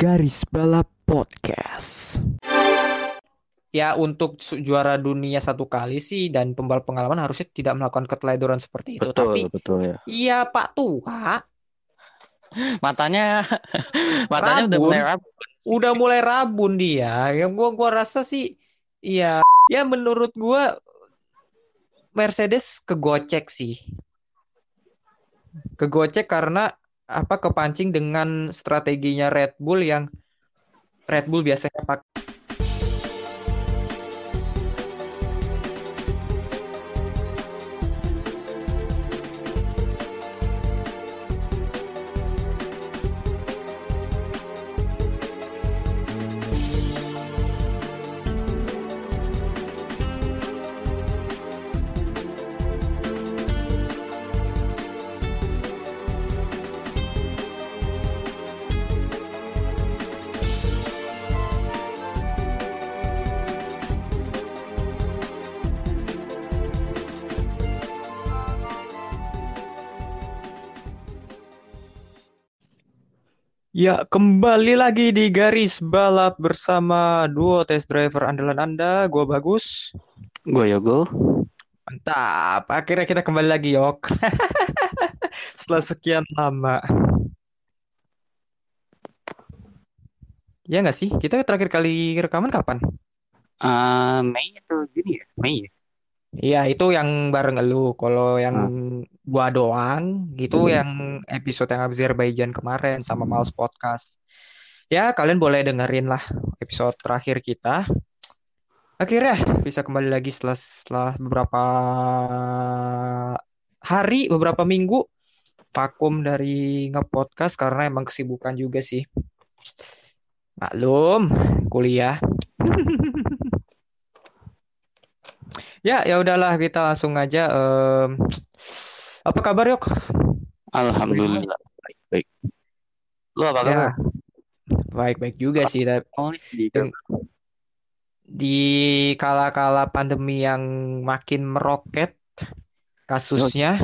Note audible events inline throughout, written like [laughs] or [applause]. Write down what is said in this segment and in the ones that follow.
Garis Balap Podcast. Ya untuk juara dunia satu kali sih dan pembalap pengalaman harusnya tidak melakukan keteledoran seperti itu. Betul, Tapi betul ya. iya Pak tua Matanya [laughs] matanya udah mulai rabun. udah mulai rabun dia. Yang gua gua rasa sih iya ya menurut gua Mercedes kegocek sih. Kegocek karena apa kepancing dengan strateginya Red Bull yang Red Bull biasanya pakai Ya, kembali lagi di garis balap bersama duo test driver andalan Anda, gua Bagus. Gue Yogo. Mantap, akhirnya kita kembali lagi, Yok. [laughs] Setelah sekian lama. Ya nggak sih? Kita terakhir kali rekaman kapan? Ah, Mei itu gini ya? Mei ya? Iya, itu yang bareng elu. Kalau yang gua doang, gitu yang episode yang Azerbaijan kemarin sama Miles Podcast. Ya, kalian boleh dengerin lah episode terakhir kita. Akhirnya bisa kembali lagi setelah, setelah beberapa hari, beberapa minggu vakum dari nge-podcast karena emang kesibukan juga sih. Maklum, kuliah. [laughs] Ya, ya udahlah kita langsung aja. em, apa kabar Yok? Alhamdulillah baik baik. Lu apa kabar? Ya, baik-baik juga sih. Tapi Oh, di Deng- di kala-kala pandemi yang makin meroket kasusnya,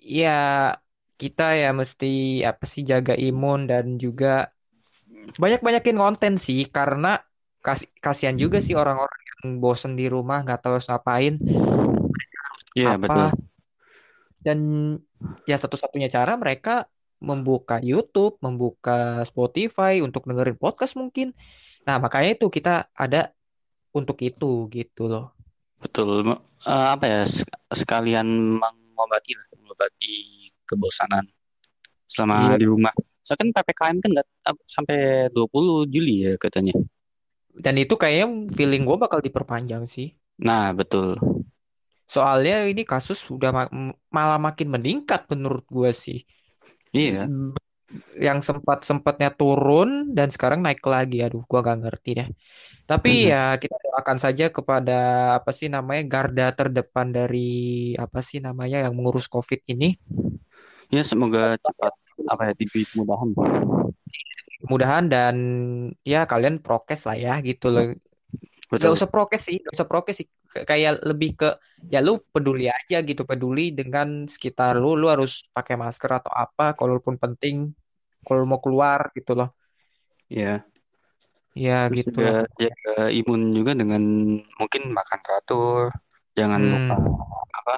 ya kita ya mesti apa sih jaga imun dan juga banyak-banyakin konten sih karena kas- kasihan juga sih orang-orang yang bosen di rumah nggak tahu harus ngapain Iya apa betul. dan ya satu-satunya cara mereka membuka YouTube, membuka Spotify untuk dengerin podcast mungkin. Nah, makanya itu kita ada untuk itu gitu loh. Betul. Eh, apa ya? sek- Sekalian mengobati lah, mengobati kebosanan selama Iya. di rumah. Soalnya kan PPKM kan ap- sampai 20 Juli ya katanya. Dan itu kayaknya feeling gue bakal diperpanjang sih. Nah, betul. Soalnya ini kasus sudah ma- malah makin meningkat menurut gue sih. Iya. Yang sempat-sempatnya turun dan sekarang naik lagi. Aduh, gua gak ngerti deh. Tapi Mhm. ya kita doakan saja kepada apa sih namanya garda terdepan dari apa sih namanya yang mengurus COVID ini. Ya semoga cepat apa ya diberi kemudahan. Mudahan dan ya kalian prokes lah ya gitu loh. Gak Betul. usah prokes sih, gak usah prokes sih. Kayak lebih ke ya lu peduli aja gitu, peduli dengan sekitar lu. Lu harus pakai masker atau apa, kalaupun penting, kalau mau keluar gitu loh. Ya. Ya Terus gitu juga jaga imun juga dengan mungkin makan teratur, jangan Hmm. lupa apa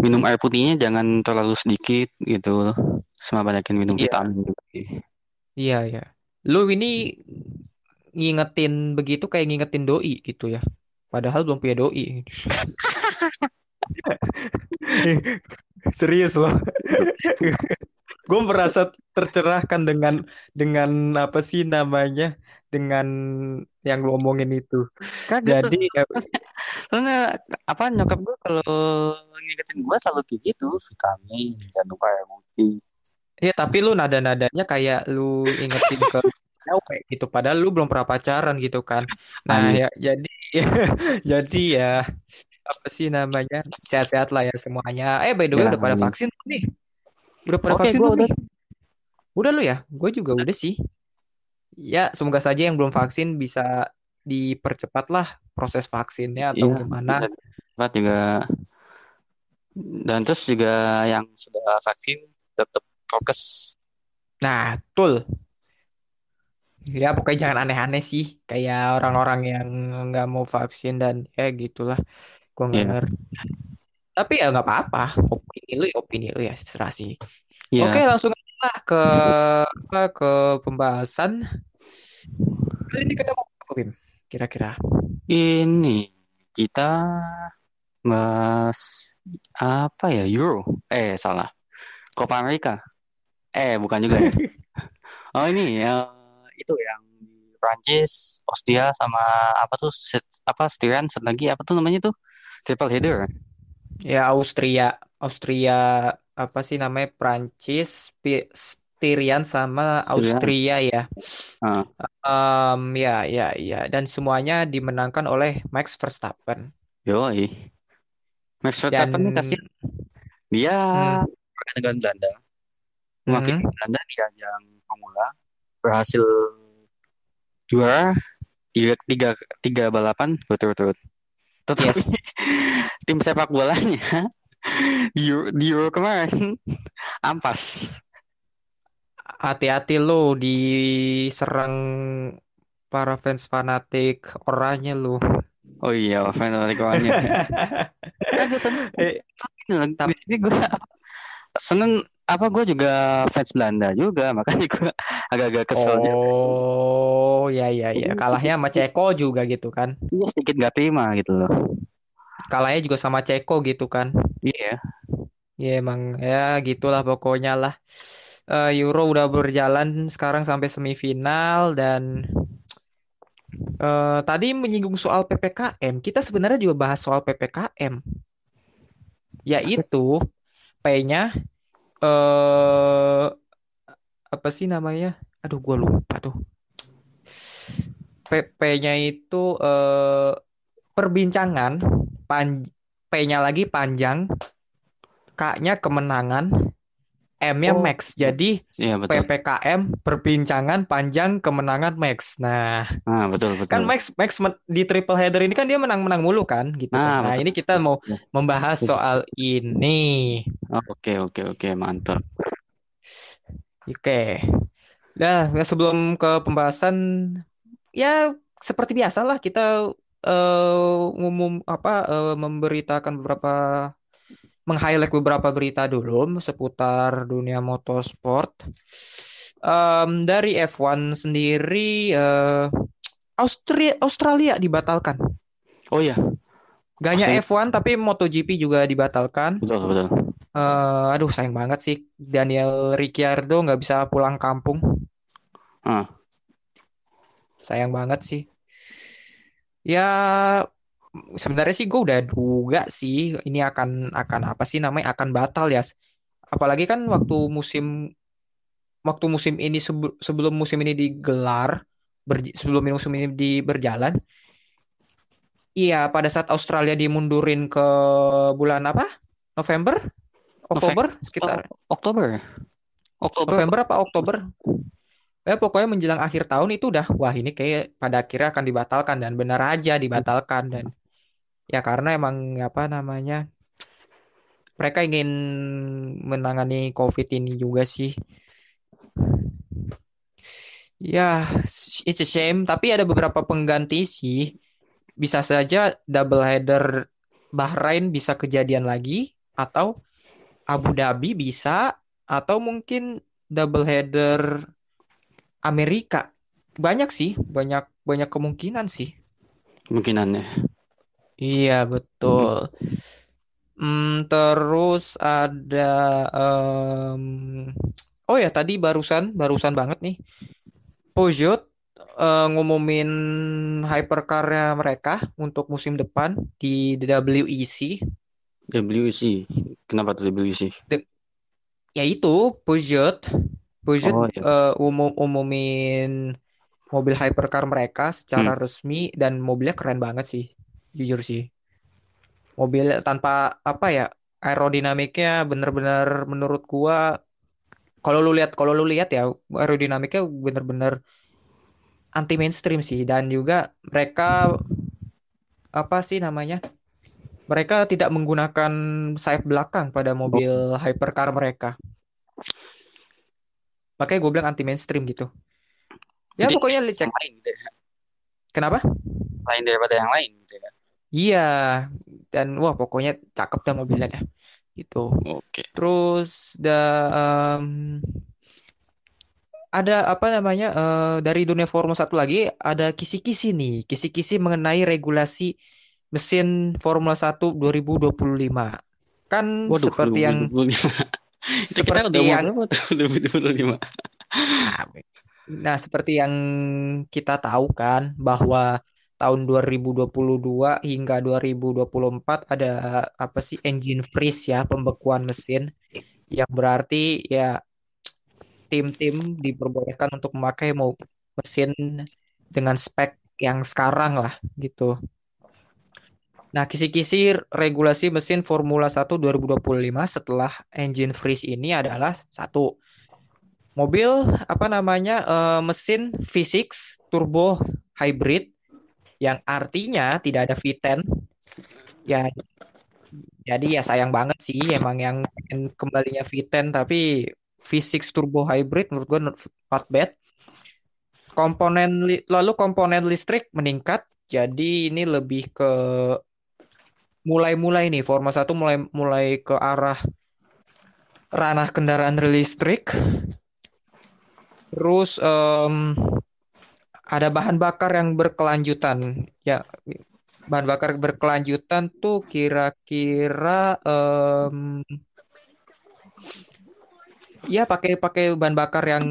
minum air putihnya jangan terlalu sedikit gitu, sama banyakin minum Iya, vitamin juga. Iya, iya. Lu ini ngingetin begitu kayak ngingetin doi gitu ya. Padahal belum punya doi. [laughs] Serius loh. Gue merasa tercerahkan dengan dengan apa sih namanya dengan yang lu omongin itu. Kaget Jadi ya, soalnya apa nyokap gue kalau ngingetin gue selalu kayak gitu, vitamin, jangan lupa air putih. Ya tapi lu nada-nadanya kayak lu ingetin ke cewek gitu. Padahal lu belum pernah pacaran gitu kan. Nah Anjir. ya jadi [laughs] jadi ya apa sih namanya sehat-sehat lah ya semuanya. Eh by the way Ya, udah pada amin. vaksin belum nih? Udah pada Oke, vaksin gue belum udah. nih? Udah lu ya? Gue juga udah sih. Ya semoga saja yang belum vaksin bisa dipercepat lah proses vaksinnya atau Iya, gimana. bisa cepat juga. Dan terus juga yang sudah vaksin tetap prokes. Nah, betul. Ya pokoknya jangan aneh-aneh sih. Kayak orang-orang yang nggak mau vaksin dan ya gitulah. Gue nggak Iya, ngerti. Tapi ya nggak apa-apa. Opini lu ya opini lu ya terserah sih. Oke iya. langsung aja ke apa ke pembahasan. Kali ini kita mau apa, Bim? Kira-kira. Ini kita bahas apa ya? Euro. Eh, salah. Copa America. Eh, bukan juga ya. [laughs] Oh, ini ya itu yang di Prancis, Austria sama apa tuh set- apa Styrian satu lagi apa tuh namanya tuh? Triple header. Ya Austria, Austria apa sih namanya Prancis, Styrian sama Styrian. Austria ya. Ah, Em, ya ya ya dan semuanya dimenangkan oleh Max Verstappen. yoi. Max Dan Verstappen nih kasih dia hmm, warga negara Belanda, mewakili hmm, Belanda di ajang Formula, berhasil juara tiga, tiga, tiga balapan berturut-turut. Tetapi yes. [laughs] tim sepak bolanya [laughs] di Euro, di Euro kemarin [laughs] ampas. Hati-hati lo diserang para fans fanatik oranye lo. Oh iya, fanatik. Nah, gue seneng Eh, ini di gue seneng apa gue juga fans Belanda juga [laughs] makanya gue agak-agak kesel. Oh ya ya ya kalahnya sama Ceko juga gitu kan. Iya sedikit gak terima gitu loh. Kalahnya juga sama Ceko gitu kan. Iya, Ya emang ya gitulah pokoknya lah. Eh, Euro udah berjalan sekarang sampai semifinal dan eh, tadi menyinggung soal PPKM. Kita sebenarnya juga bahas soal PPKM, yaitu P-nya eh apa sih namanya? Aduh gua lupa tuh. PP-nya itu eh perbincangan, pan P-nya lagi panjang, K-nya kemenangan, M-nya Oh. max. Jadi iya betul. PPKM perbincangan panjang kemenangan max. Nah, Nah betul kan betul. max max men- di triple header ini kan dia menang-menang mulu kan gitu kan. Nah Nah, betul. ini kita mau betul. membahas soal ini. Oh, Oke oke oke mantap. Oke. Nah, ya sebelum ke pembahasan ya seperti biasa lah kita eh ngumum apa eh, memberitakan beberapa meng-highlight beberapa berita dulu seputar dunia motorsport. Em, dari F1 sendiri eh, Austria Australia dibatalkan. Oh iya Gak hanya Australia. F1 tapi MotoGP juga dibatalkan. betul betul. Eh, aduh sayang banget sih Daniel Ricciardo nggak bisa pulang kampung. Ah Sayang banget sih. Ya sebenarnya sih gue udah duga sih ini akan akan apa sih namanya akan batal ya. Apalagi kan waktu musim waktu musim ini sebe- sebelum musim ini digelar berj- sebelum musim ini di berjalan. Iya, pada saat Australia dimundurin ke bulan apa? November? Oktober? Sekitar Oh, Oktober. Oktober. November apa Oktober? Eh pokoknya menjelang akhir tahun itu udah wah ini kayak pada akhirnya akan dibatalkan dan benar aja dibatalkan dan ya karena emang apa namanya mereka ingin menangani COVID ini juga sih. Ya, it's a shame tapi ada beberapa pengganti sih. Bisa saja double header Bahrain bisa kejadian lagi atau Abu Dhabi bisa atau mungkin double header Amerika. Banyak sih, banyak banyak kemungkinan sih. Kemungkinannya. Iya, betul. Hmm, terus ada em, oh ya tadi barusan barusan banget nih Peugeot eh, ngumumin hypercar-nya mereka untuk musim depan di WEC. WC. Kenapa tuh WC? Ya itu Peugeot, Peugeot Oh iya. eh, umum umumin mobil hypercar mereka secara Hmm. resmi dan mobilnya keren banget sih, jujur sih. Mobil tanpa apa ya aerodinamiknya bener-bener menurut gua kalau lu lihat kalau lu lihat ya aerodinamiknya bener-bener anti mainstream sih dan juga mereka apa sih namanya mereka tidak menggunakan sayap belakang pada mobil hypercar mereka makanya gue bilang anti mainstream gitu Ya Jadi pokoknya li- cek. lain gitu ya. Kenapa? Lain daripada yang lain gitu ya. Iya. Dan wah pokoknya cakep dah mobilnya dah. Gitu. Oke. Terus da, em, ada apa namanya eh, dari dunia Formula 1 lagi ada kisi-kisi nih, kisi-kisi mengenai regulasi mesin Formula 1 2025. Kan Waduh, seperti yang 2025. Itu [laughs] kita seperti udah yang berapa tuh? 2025. nah, nah, seperti yang kita tahu kan bahwa tahun 2022 hingga 2024 ada apa sih engine freeze ya, pembekuan mesin yang berarti ya tim-tim diperbolehkan untuk memakai mau mesin dengan spek yang sekarang lah gitu. Nah, kisi-kisi regulasi mesin Formula 1 2025 setelah engine freeze ini adalah satu mobil apa namanya eh, mesin V6 turbo hybrid yang artinya tidak ada V10 ya jadi ya sayang banget sih emang yang pengen kembalinya V10 tapi V6 turbo hybrid menurut gue not bad. Komponen lalu komponen listrik meningkat jadi ini lebih ke mulai-mulai nih Formula 1 mulai mulai ke arah ranah kendaraan listrik. Terus em, ada bahan bakar yang berkelanjutan. Ya bahan bakar berkelanjutan tuh kira-kira em, ya pakai pakai bahan bakar yang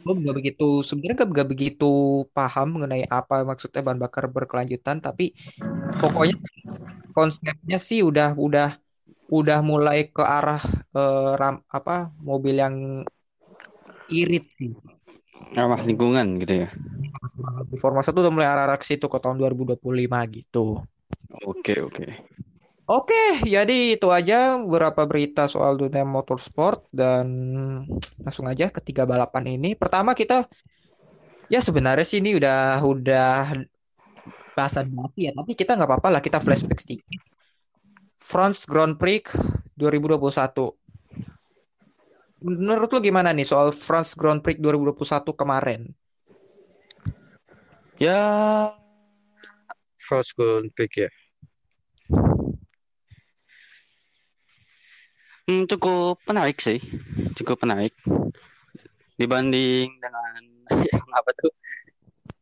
gue nggak begitu sebenarnya nggak begitu paham mengenai apa maksudnya bahan bakar berkelanjutan tapi pokoknya konsepnya sih udah udah udah mulai ke arah eh, ram, apa mobil yang irit sih Ramah lingkungan gitu ya. di Formula 1 udah mulai arah-arah ke situ ke tahun 2025 gitu Oke, oke. Oke, jadi itu aja beberapa berita soal dunia motorsport dan langsung aja ke tiga balapan ini. Pertama kita ya sebenarnya sih ini udah udah bahasan mati ya, tapi kita nggak apa-apa lah kita flashback sedikit. France Grand Prix 2021. Menurut lu gimana nih soal France Grand Prix 2021 kemarin? Ya, first goal pick ya. Hmm, cukup menarik sih, cukup menarik dibanding dengan yang [laughs] apa tuh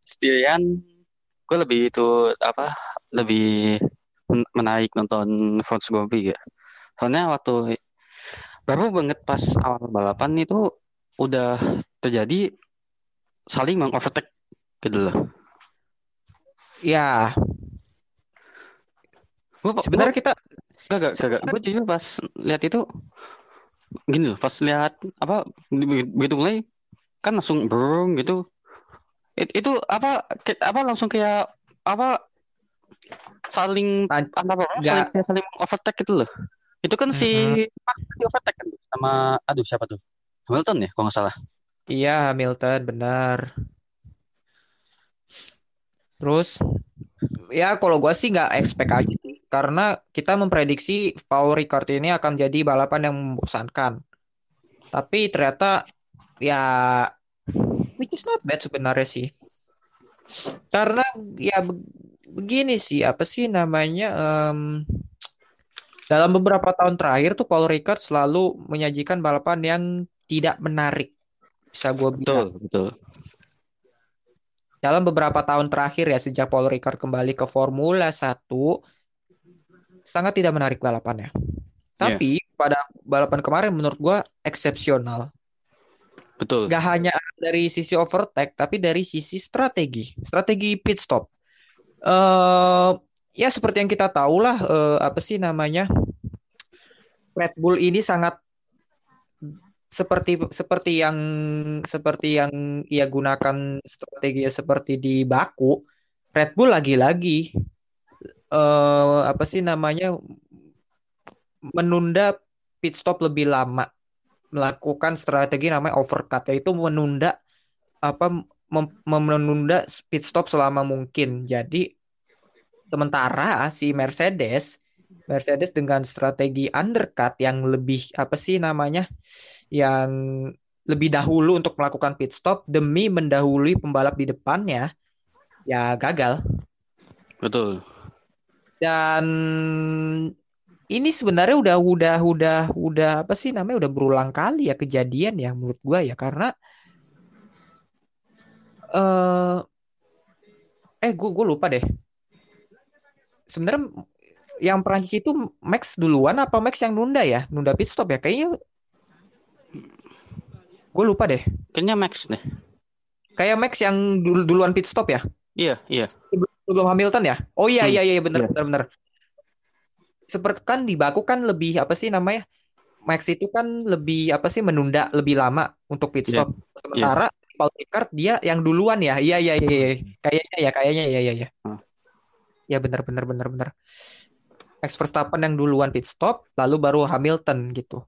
Styrian, gue lebih itu apa lebih men- menarik nonton France Grand Prix ya. Soalnya waktu baru banget pas awal balapan itu udah terjadi saling mengovertake gitu loh. Ya, sebenarnya kita Gak, gak, gak, gak. Gue jujur pas lihat itu gini loh, pas lihat apa be- begitu mulai kan langsung brung gitu. It- itu apa apa langsung kayak apa saling Tan- apa apa saling saling overtake gitu loh. Itu kan si Max di overtake kan sama aduh siapa tuh? Hamilton ya kalau nggak salah. Iya, Hamilton, benar. Terus, ya kalau gua sih nggak expect aja sih. Karena kita memprediksi Paul Ricard ini akan jadi balapan yang membosankan. Tapi ternyata, ya, which is not bad sebenarnya sih. Karena, ya be- begini sih, apa sih namanya, em, dalam beberapa tahun terakhir tuh Paul Ricard selalu menyajikan balapan yang tidak menarik. Bisa gue bilang. Betul, betul. dalam beberapa tahun terakhir ya sejak Paul Ricard kembali ke Formula 1 sangat tidak menarik balapannya. Tapi pada balapan kemarin menurut gua eksepsional. Betul. Gak hanya dari sisi overtake tapi dari sisi strategi, strategi pit stop. eh ya seperti yang kita tahu lah eh, apa sih namanya Red Bull ini sangat seperti seperti yang seperti yang ia gunakan strategi seperti di Baku Red Bull lagi-lagi eh apa sih namanya menunda pit stop lebih lama melakukan strategi namanya overcut yaitu menunda apa mem- menunda pit stop selama mungkin. Jadi sementara si Mercedes Mercedes dengan strategi undercut yang lebih apa sih namanya yang lebih dahulu untuk melakukan pit stop demi mendahului pembalap di depannya, ya gagal. Betul. Dan ini sebenarnya udah udah udah udah apa sih namanya udah berulang kali ya kejadian ya menurut gua ya karena eh eh gua gua lupa deh. Sebenarnya yang Prancis itu Max duluan apa Max yang nunda ya? Nunda pit stop ya? Kayaknya gue lupa deh. Kayaknya Max deh. Kayak Max yang dul- duluan pit stop ya? Iya, iya. Sebelum Hamilton ya? Oh iya Hmm, iya iya bener iya. bener bener. Seperti kan di Baku kan lebih apa sih namanya? Max itu kan lebih apa sih menunda lebih lama untuk pit Iya, stop. Sementara Paul Ricard dia yang duluan ya. Iya iya iya. iya. Kayaknya ya kayaknya ya ya ya. Hmm. Ya bener bener bener bener. Max Verstappen yang duluan pit stop, lalu baru Hamilton gitu.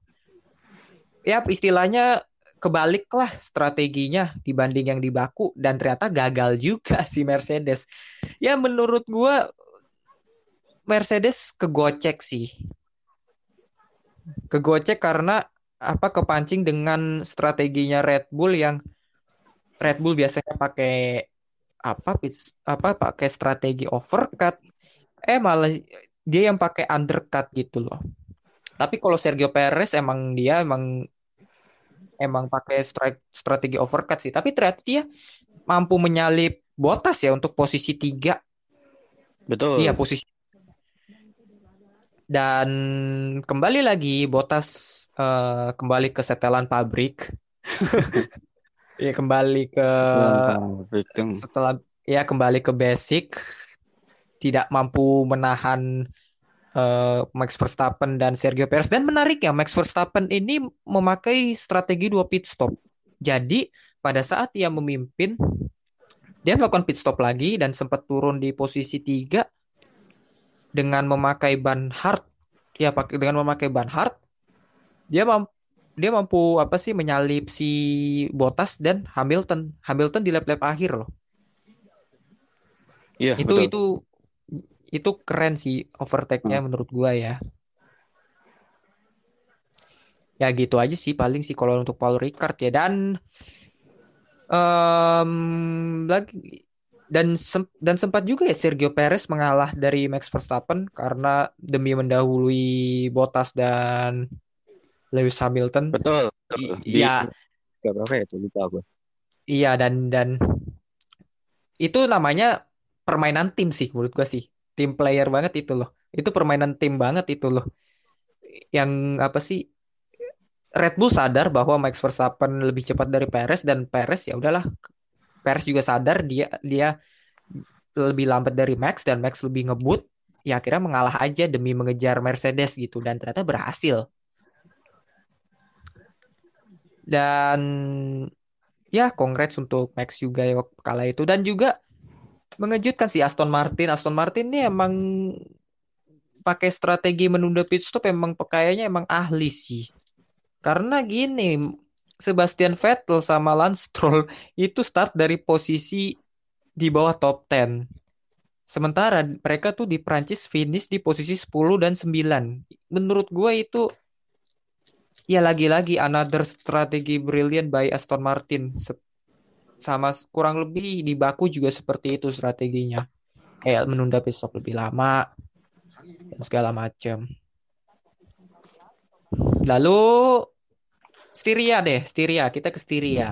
Ya istilahnya kebaliklah strateginya dibanding yang di Baku dan ternyata gagal juga [laughs] si Mercedes. Ya menurut gua Mercedes kegocek sih. Kegocek karena apa kepancing dengan strateginya Red Bull yang Red Bull biasanya pakai apa apa pakai strategi overcut eh malah dia yang pakai undercut gitu loh. Tapi kalau Sergio Perez emang dia emang emang pakai strike strategi overcut sih. Tapi ternyata dia mampu menyalip Bottas ya untuk posisi tiga. Betul. Iya posisi. Dan kembali lagi Bottas eh, kembali ke setelan pabrik. [laughs] Iya kembali ke Setelah setelah ya kembali ke basic. Tidak mampu menahan eh, Max Verstappen dan Sergio Perez. Dan menarik ya Max Verstappen ini memakai strategi dua pit stop. Jadi pada saat dia memimpin dia melakukan pit stop lagi dan sempat turun di posisi tiga dengan memakai ban hard. Ya pakai dengan memakai ban hard dia mampu dia mampu apa sih menyalip si Bottas dan Hamilton. Hamilton di lap-lap akhir loh. Iya, itu betul. itu itu keren sih overtake-nya menurut gua ya. Ya gitu aja sih paling sih kalau untuk Paul Ricard ya. Dan em, lagi dan sem- dan sempat juga ya Sergio Perez mengalah dari Max Verstappen karena demi mendahului Bottas dan Lewis Hamilton. Betul. Iya. Gak apa ya itu lupa gue. iya dan dan itu namanya permainan tim sih menurut gua sih. Tim player banget itu loh. Itu permainan tim banget itu loh. Yang apa sih? Red Bull sadar bahwa Max Verstappen lebih cepat dari Perez dan Perez ya udahlah. Perez juga sadar dia dia lebih lambat dari Max dan Max lebih ngebut. Ya akhirnya mengalah aja demi mengejar Mercedes gitu. Dan ternyata berhasil dan ya congrats untuk Max juga ya kala itu. Dan juga mengejutkan sih Aston Martin. Aston Martin ini emang pakai strategi menunda pit stop emang kayaknya emang ahli sih. Karena gini Sebastian Vettel sama Lance Stroll [laughs] itu start dari posisi di bawah top 10 sementara mereka tuh di Prancis finish di posisi 10 dan 9 menurut gue itu ya lagi-lagi another strategi brilliant by Aston Martin sama kurang lebih di Baku juga seperti itu strateginya kayak menunda pit stop lebih lama dan segala macam lalu Styria deh Styria kita ke Styria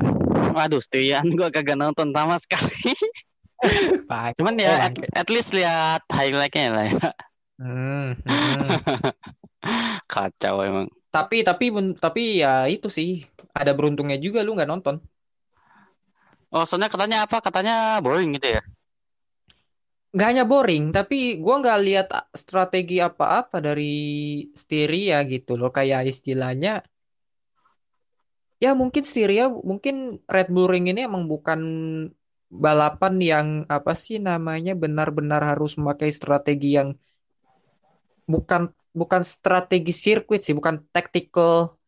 Waduh, Stian [laughs] gue kagak nonton sama sekali. Pak. Cuman Oh, ya at, bangke. at least lihat highlightnya lah ya. Hmm, hmm. [laughs] Kacau emang. Tapi tapi men- tapi ya itu sih ada beruntungnya juga lu nggak nonton Oh, soalnya katanya apa? Katanya boring gitu ya. nggak hanya boring tapi gua nggak lihat strategi apa-apa dari Styria gitu loh kayak istilahnya ya mungkin Styria mungkin Red Bull Ring ini emang bukan balapan yang apa sih namanya benar-benar harus memakai strategi yang bukan bukan strategi sirkuit sih bukan tactical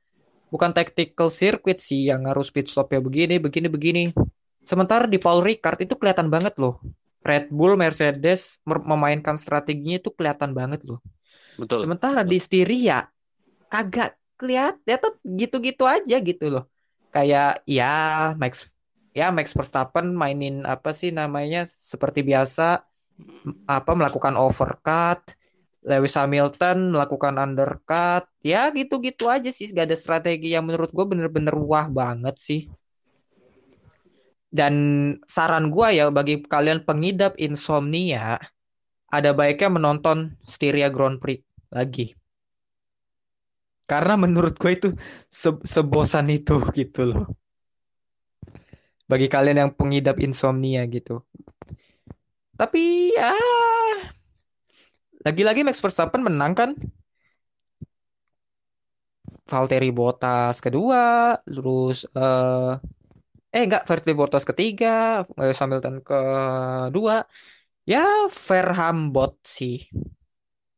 bukan tactical sirkuit sih yang harus pit stop ya begini begini begini. Sementara di Paul Ricard itu kelihatan banget loh. Red Bull Mercedes mer- memainkan strateginya itu kelihatan banget loh. Betul. sementara di Styria kagak kelihatan ya tuh gitu-gitu aja gitu loh. Kayak ya Max ya Max Verstappen mainin apa sih namanya seperti biasa apa melakukan overcut Lewis Hamilton melakukan undercut. Ya gitu-gitu aja sih. Gak ada strategi yang menurut gue bener-bener wah banget sih. Dan saran gue ya bagi kalian pengidap insomnia ada baiknya menonton Styria Grand Prix lagi. Karena menurut gue itu se- sebosan itu gitu loh. Bagi kalian yang pengidap insomnia gitu. Tapi ya lagi-lagi Max Verstappen menang kan? Valtteri Bottas kedua terus eh eh enggak Valtteri Bottas ketiga Lewis Hamilton kedua. Ya Verhambot sih.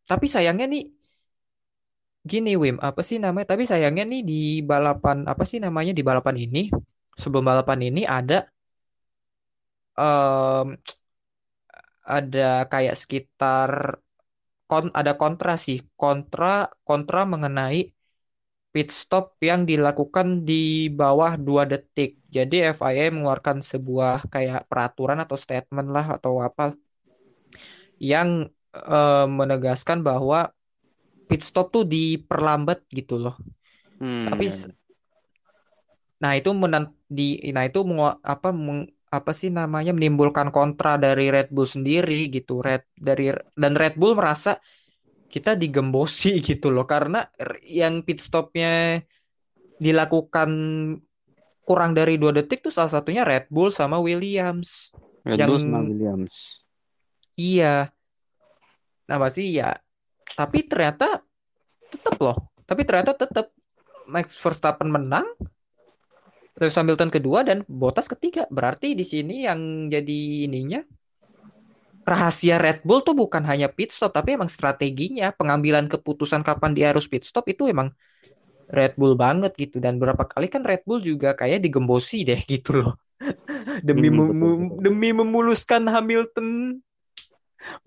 Tapi sayangnya nih gini Wim apa sih namanya? Tapi sayangnya nih di balapan apa sih namanya di balapan ini sebelum balapan ini ada em, ada kayak sekitar kon ada kontra sih. Kontra kontra mengenai pit stop yang dilakukan di bawah dua detik. Jadi FIA mengeluarkan sebuah kayak peraturan atau statement lah atau apa yang eh, menegaskan bahwa pit stop tuh diperlambat gitu loh. Hmm, tapi ya. s- nah itu menan di nah itu mengu- apa meng- apa sih namanya menimbulkan kontra dari Red Bull sendiri gitu. Red dari dan Red Bull merasa kita digembosi [laughs] gitu loh. Karena yang pit stopnya dilakukan kurang dari dua detik tuh salah satunya Red Bull sama Williams. Red yang Bull sama Williams. iya. Nah pasti ya tapi ternyata tetap loh. Tapi ternyata tetap Max Verstappen menang Lewis Hamilton kedua dan Bottas ketiga. Berarti di sini yang jadi ininya rahasia Red Bull tuh bukan hanya pit stop tapi emang strateginya. Pengambilan keputusan kapan dia harus pit stop itu emang Red Bull banget gitu. Dan berapa kali kan Red Bull juga kayak digembosi deh [laughs] gitu loh. Demi Hmm, mem- demi memuluskan Hamilton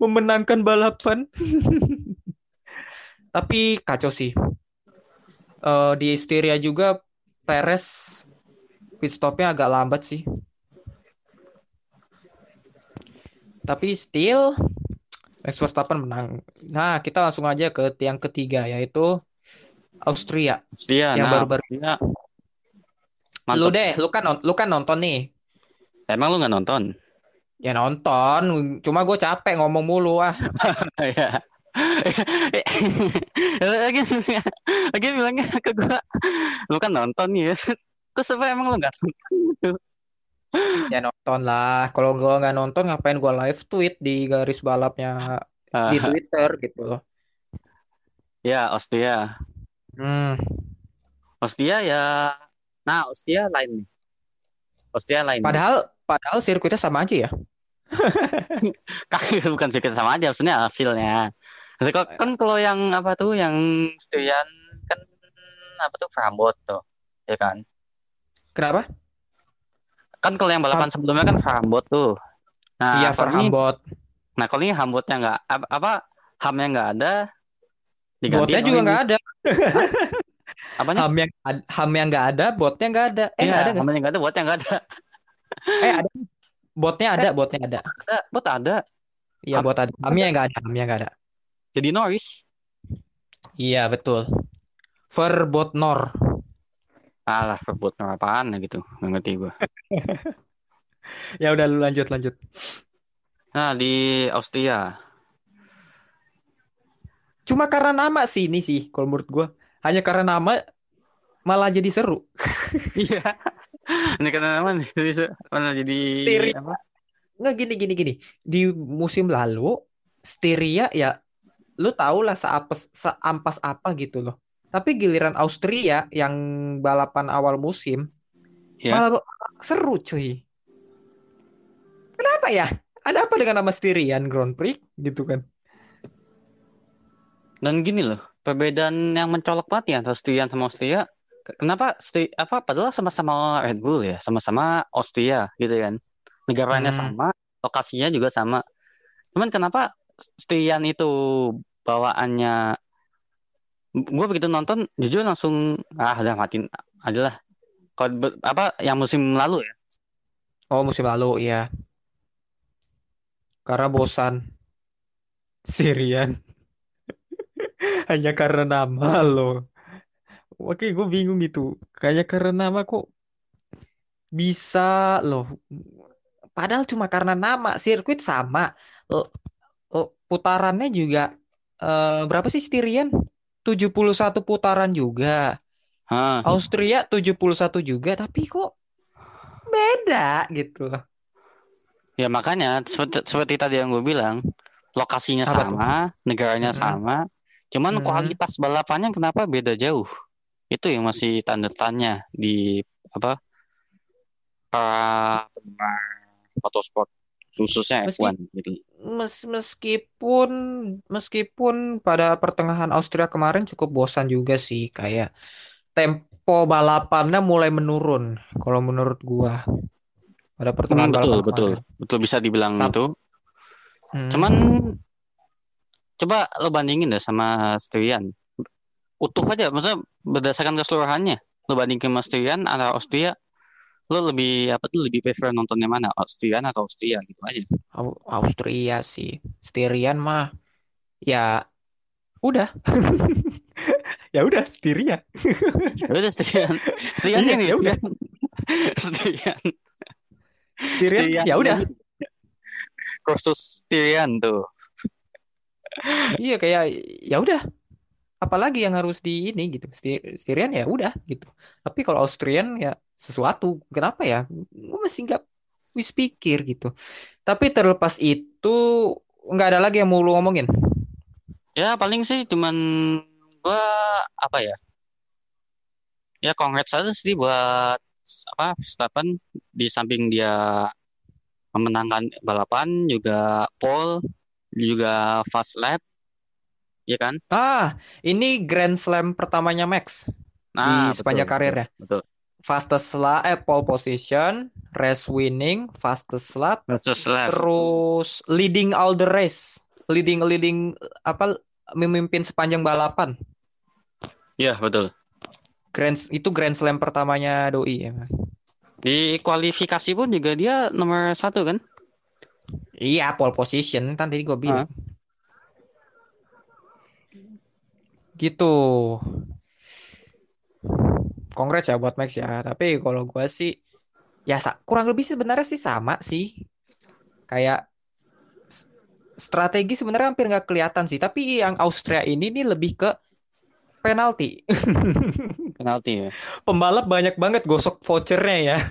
memenangkan balapan. [laughs] Tapi kacau sih. Eh, di Styria juga Perez pit stopnya agak lambat sih tapi still Max Verstappen menang nah kita langsung aja ke yang ketiga yaitu Austria Setia, yang nah, baru-baru Setia. lu Mantap. deh lu kan lu kan nonton nih Emang lu nggak nonton? ya nonton cuma gue capek ngomong mulu ah [laughs] Ya. lagi lagi bilangnya ke gua lu kan nonton nih ya terus apa emang lu nggak nonton [laughs] ya nonton lah. Kalau gue nggak nonton ngapain gue live tweet di garis balapnya di Ah, Twitter gitu loh. Ya Ostia. Hmm. Ostia ya. Nah Ostia lain nih. Ostia lain. Padahal padahal sirkuitnya sama aja ya. [laughs] Kaki bukan sedikit sama aja maksudnya hasilnya. Kok- kan kalau yang apa tuh yang Stian kan apa tuh Prambot tuh ya kan kenapa? Kan kalau yang balapan sebelumnya kan Prambot tuh. Nah iya Verhambot nah kalau ini Hambotnya nggak apa, apa hamnya nggak ada botnya juga nggak ada. Apa nih ham yang ham yang nggak ada botnya nggak ada. Eh nggak ada nggak nggak ada botnya nggak ada. Eh ada. Botnya ada botnya ada. ada bot ada. Iya Ham- bot ada. hamnya nggak ada hamnya nggak ada. Jadi Norris. Iya betul. Verbot Nor alah bot apaan ya gitu nggak ngerti gua. [laughs] Ya udah lu lanjut lanjut. Nah di Austria. Cuma karena nama sih ini sih kalau menurut gua. Hanya karena nama malah jadi seru. [laughs] Iya. Ini karena mana jadi mana jadi apa? Nggak gini gini gini. Di musim lalu Styria ya lu tau lah seapes seampas apa gitu loh tapi giliran Austria yang balapan awal musim ya. malah seru cuy. Kenapa ya? Ada apa dengan nama Styrian Grand Prix? Gitu kan. Dan gini loh perbedaan yang mencolok banget ya antara Styrian sama Austria. Kenapa Sti- apa padahal sama-sama Red Bull ya sama-sama Austria gitu kan. Negaranya Hmm. sama lokasinya juga sama. Cuman kenapa Styrian itu bawaannya gue begitu nonton jujur langsung ah udah matiin aja lah Kalau apa yang musim lalu ya? Oh, musim lalu ya. Karena bosan [laughs] Styrian [laughs] hanya karena nama loh. Oke, gue bingung gitu. Kayak karena nama kok bisa loh. Padahal cuma karena nama sirkuit sama. L- l- putarannya juga eh, berapa sih Styrian? 71 putaran juga. Hah. Austria 71 juga, tapi kok beda gitu loh. Ya makanya seperti, seperti tadi yang gue bilang, lokasinya Apa sama, negaranya Mm-mm. sama, cuman Mm-mm. kualitas balapannya kenapa beda jauh? Itu yang masih tanda tanya di apa para penggemar motorsport khususnya Meski- F1 gitu. Mes- meskipun meskipun pada pertengahan Austria kemarin cukup bosan juga sih kayak tempo balapannya mulai menurun kalau menurut gua pada Hmm, pertengahan betul, balapan betul, kemarin. betul bisa dibilang Tap- itu. Hmm. Cuman coba lo bandingin deh sama Styrian. Utuh aja, maksudnya berdasarkan keseluruhannya. Lo bandingin sama Styrian atau Austria, lo lebih apa tuh lebih prefer nontonnya mana? Styrian atau Austria gitu aja. Au- Austria sih. Styrian mah ya udah. [laughs] Ya udah Styria. Ya udah Styrian. Styrian Iya, ini ya udah. [laughs] Styrian. Styrian Styrian ya udah. Kursus Styrian tuh. Iya kayak ya udah. Apalagi yang harus di ini gitu. Sty- Styrian ya udah gitu. Tapi kalau Austrian ya sesuatu. Kenapa ya? Gue masih nggak wis pikir gitu. Tapi terlepas itu nggak ada lagi yang mau lu ngomongin. Ya paling sih cuman gua apa ya? Ya congrats aja sih buat apa Verstappen di samping dia memenangkan balapan juga pole juga fast lap ya kan? Ah, ini Grand Slam pertamanya Max Nah, di sepanjang betul, karirnya. betul. Fastest lap, eh pole position, race winning, fastest lap, Fastest lap. terus leading all the race, leading leading apa memimpin sepanjang balapan. Ya, betul. Grand itu Grand Slam pertamanya Doi ya. Di kualifikasi pun juga dia nomor satu kan? Iya, pole position kan tadi gue bilang. Gitu. Congrats ya buat Max ya. Tapi kalau gue sih ya kurang lebih sebenarnya sih sama sih. Kayak strategi sebenarnya hampir nggak kelihatan sih. Tapi yang Austria ini nih lebih ke penalti. [laughs] Penalti ya. Pembalap banyak banget gosok vouchernya ya. [laughs]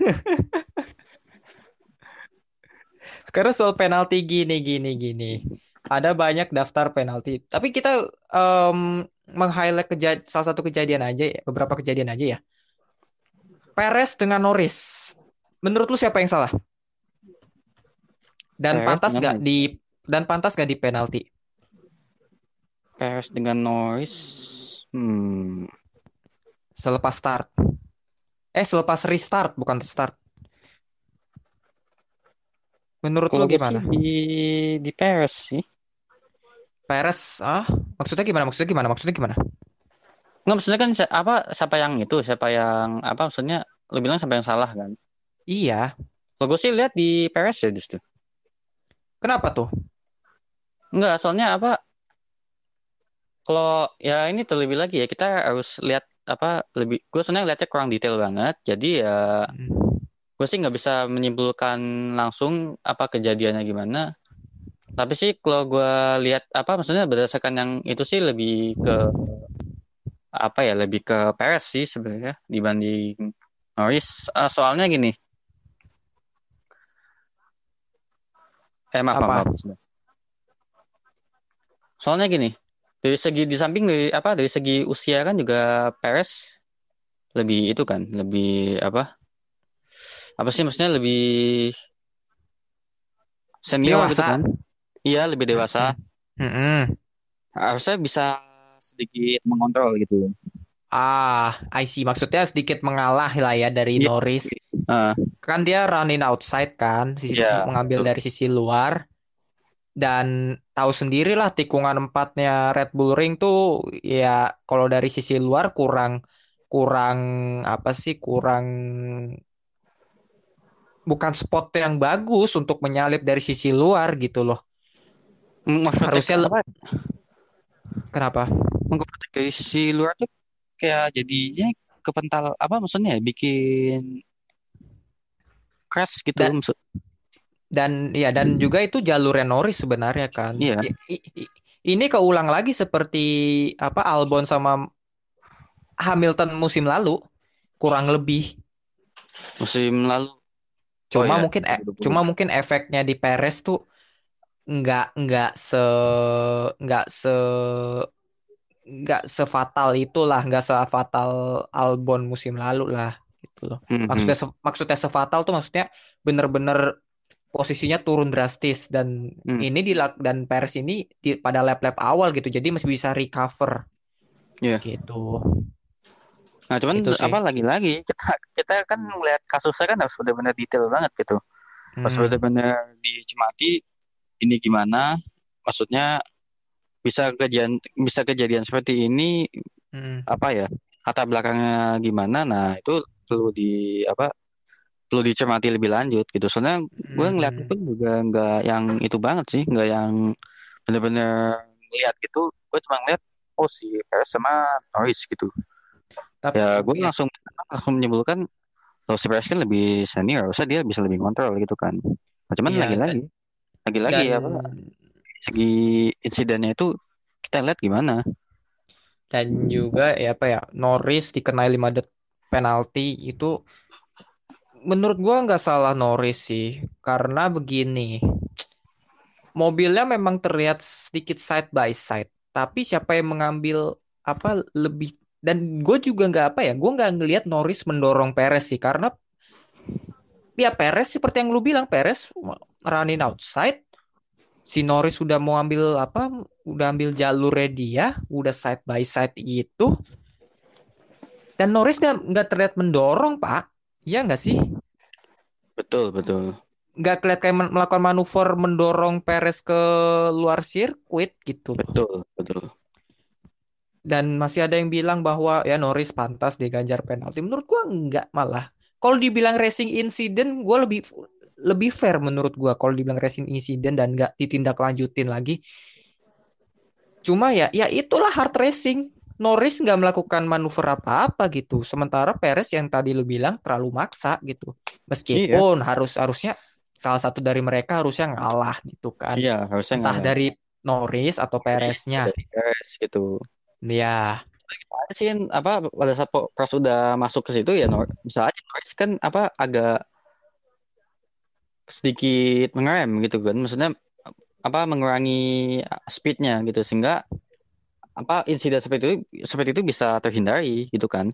Sekarang soal penalti gini gini gini. Ada banyak daftar penalti. Tapi kita em, meng-highlight keja- salah satu kejadian aja ya, beberapa kejadian aja ya. Perez dengan Norris. Menurut lu siapa yang salah? Dan Perez pantas nggak di dan pantas nggak di penalti? Perez dengan Norris. Hmm. Selepas start. Eh, selepas restart bukan start. Menurut lu gue sih gimana? di di Perez sih. Perez, ah, maksudnya gimana? Maksudnya gimana? Maksudnya gimana? Nggak maksudnya kan apa siapa yang itu, siapa yang apa maksudnya lu bilang siapa yang salah kan? Iya. Kalau gue sih lihat di Perez ya justru. Kenapa tuh? Enggak, soalnya apa? Kalau ya ini terlebih lagi ya kita harus lihat apa lebih. Gue sebenarnya lihatnya kurang detail banget. Jadi ya Hmm. gue sih nggak bisa menyimpulkan langsung apa kejadiannya gimana. Tapi sih kalau gue lihat apa maksudnya berdasarkan yang itu sih lebih ke apa ya lebih ke Perez sih sebenarnya dibanding Norris. Ah, soalnya gini. Eh maaf, Apa? maaf. Soalnya gini, dari segi di samping dari apa dari segi usia kan juga Perez lebih itu kan, lebih apa? Apa sih maksudnya lebih senior gitu kan? Iya, lebih dewasa. [laughs] Mm-mm. Harusnya bisa sedikit mengontrol gitu. Ah, I see. Maksudnya sedikit mengalah lah ya dari Iya. Norris. Ah, Kan dia running outside kan, sisi Iya, mengambil betul. dari sisi luar. Dan tahu sendiri lah tikungan empatnya Red Bull Ring tuh ya kalau dari sisi luar kurang kurang apa sih kurang bukan spot yang bagus untuk menyalip dari sisi luar gitu loh. Maksudnya Harusnya apa? Kenapa? Dari si luar tuh kayak jadinya kepental apa maksudnya ya? Bikin crash gitu Dan maksud. dan ya dan juga itu jalurnya Norris sebenarnya kan. Iya. I- i- i- ini keulang lagi seperti apa Albon sama Hamilton musim lalu kurang lebih. Musim lalu. Oh Cuma ya, mungkin e- 2020. cuma mungkin efeknya di Perez tuh nggak nggak se nggak se nggak sefatal itulah nggak sefatal Albon musim lalu lah gitu loh Mhm. maksudnya se- maksudnya sefatal tuh maksudnya bener-bener posisinya turun drastis dan Hmm. ini di dan Perez ini di, pada lap-lap awal gitu jadi masih bisa recover Iya. gitu Nah, cuman itu sih apa lagi-lagi kita kita kan melihat kasusnya kan harus benar-benar detail banget gitu. Harus Hmm. benar-benar dicermati ini gimana, maksudnya bisa kejadian bisa kejadian seperti ini Hmm. apa ya latar belakangnya gimana? Nah itu perlu di apa perlu dicermati lebih lanjut gitu. Soalnya gue ngeliat Hmm. itu juga nggak yang itu banget sih nggak yang bener-bener ngeliat gitu. Gue cuma ngeliat oh si Perez sama Norris gitu. Tapi ya gue ya, langsung langsung menyimpulkan kalau si Perez kan lebih senior harusnya dia bisa lebih kontrol gitu kan. Nah, cuman ya, lagi-lagi lagi-lagi dan apa segi insidennya itu kita lihat gimana. Dan juga ya apa ya Norris dikenai 5 detik penalti itu menurut gua nggak salah Norris sih. Karena begini mobilnya memang terlihat sedikit side by side. Tapi siapa yang mengambil apa lebih dan gue juga nggak apa ya gue nggak ngelihat Norris mendorong Perez sih. Karena ya Perez seperti yang lu bilang Perez running outside. Si Norris sudah mau ambil apa udah ambil jalurnya dia udah side by side gitu. Dan Norris nggak nggak terlihat mendorong pak. Ya nggak sih? Betul betul. Nggak kelihatan kayak melakukan manuver mendorong Perez ke luar sirkuit gitu. Betul betul. Dan masih ada yang bilang bahwa ya Norris pantas diganjar penalti. Menurut gua nggak malah kalau dibilang racing incident gua lebih lebih fair menurut gua kalau dibilang racing incident dan nggak ditindaklanjutin lagi. Cuma ya ya itulah hard racing. Norris nggak melakukan manuver apa-apa gitu. Sementara Perez yang tadi lu bilang terlalu maksa gitu. Iya. meskipun harus harusnya salah satu dari mereka harusnya ngalah gitu kan. Iya harusnya entah nggak dari Norris atau Pereznya. Perez gitu. Ya ada sih kan apa pada saat Pras udah masuk ke situ ya Nor bisa aja Norris kan apa agak sedikit mengerem gitu kan. Maksudnya apa mengurangi speednya gitu. Sehingga apa insiden seperti itu seperti itu bisa terhindari gitu kan.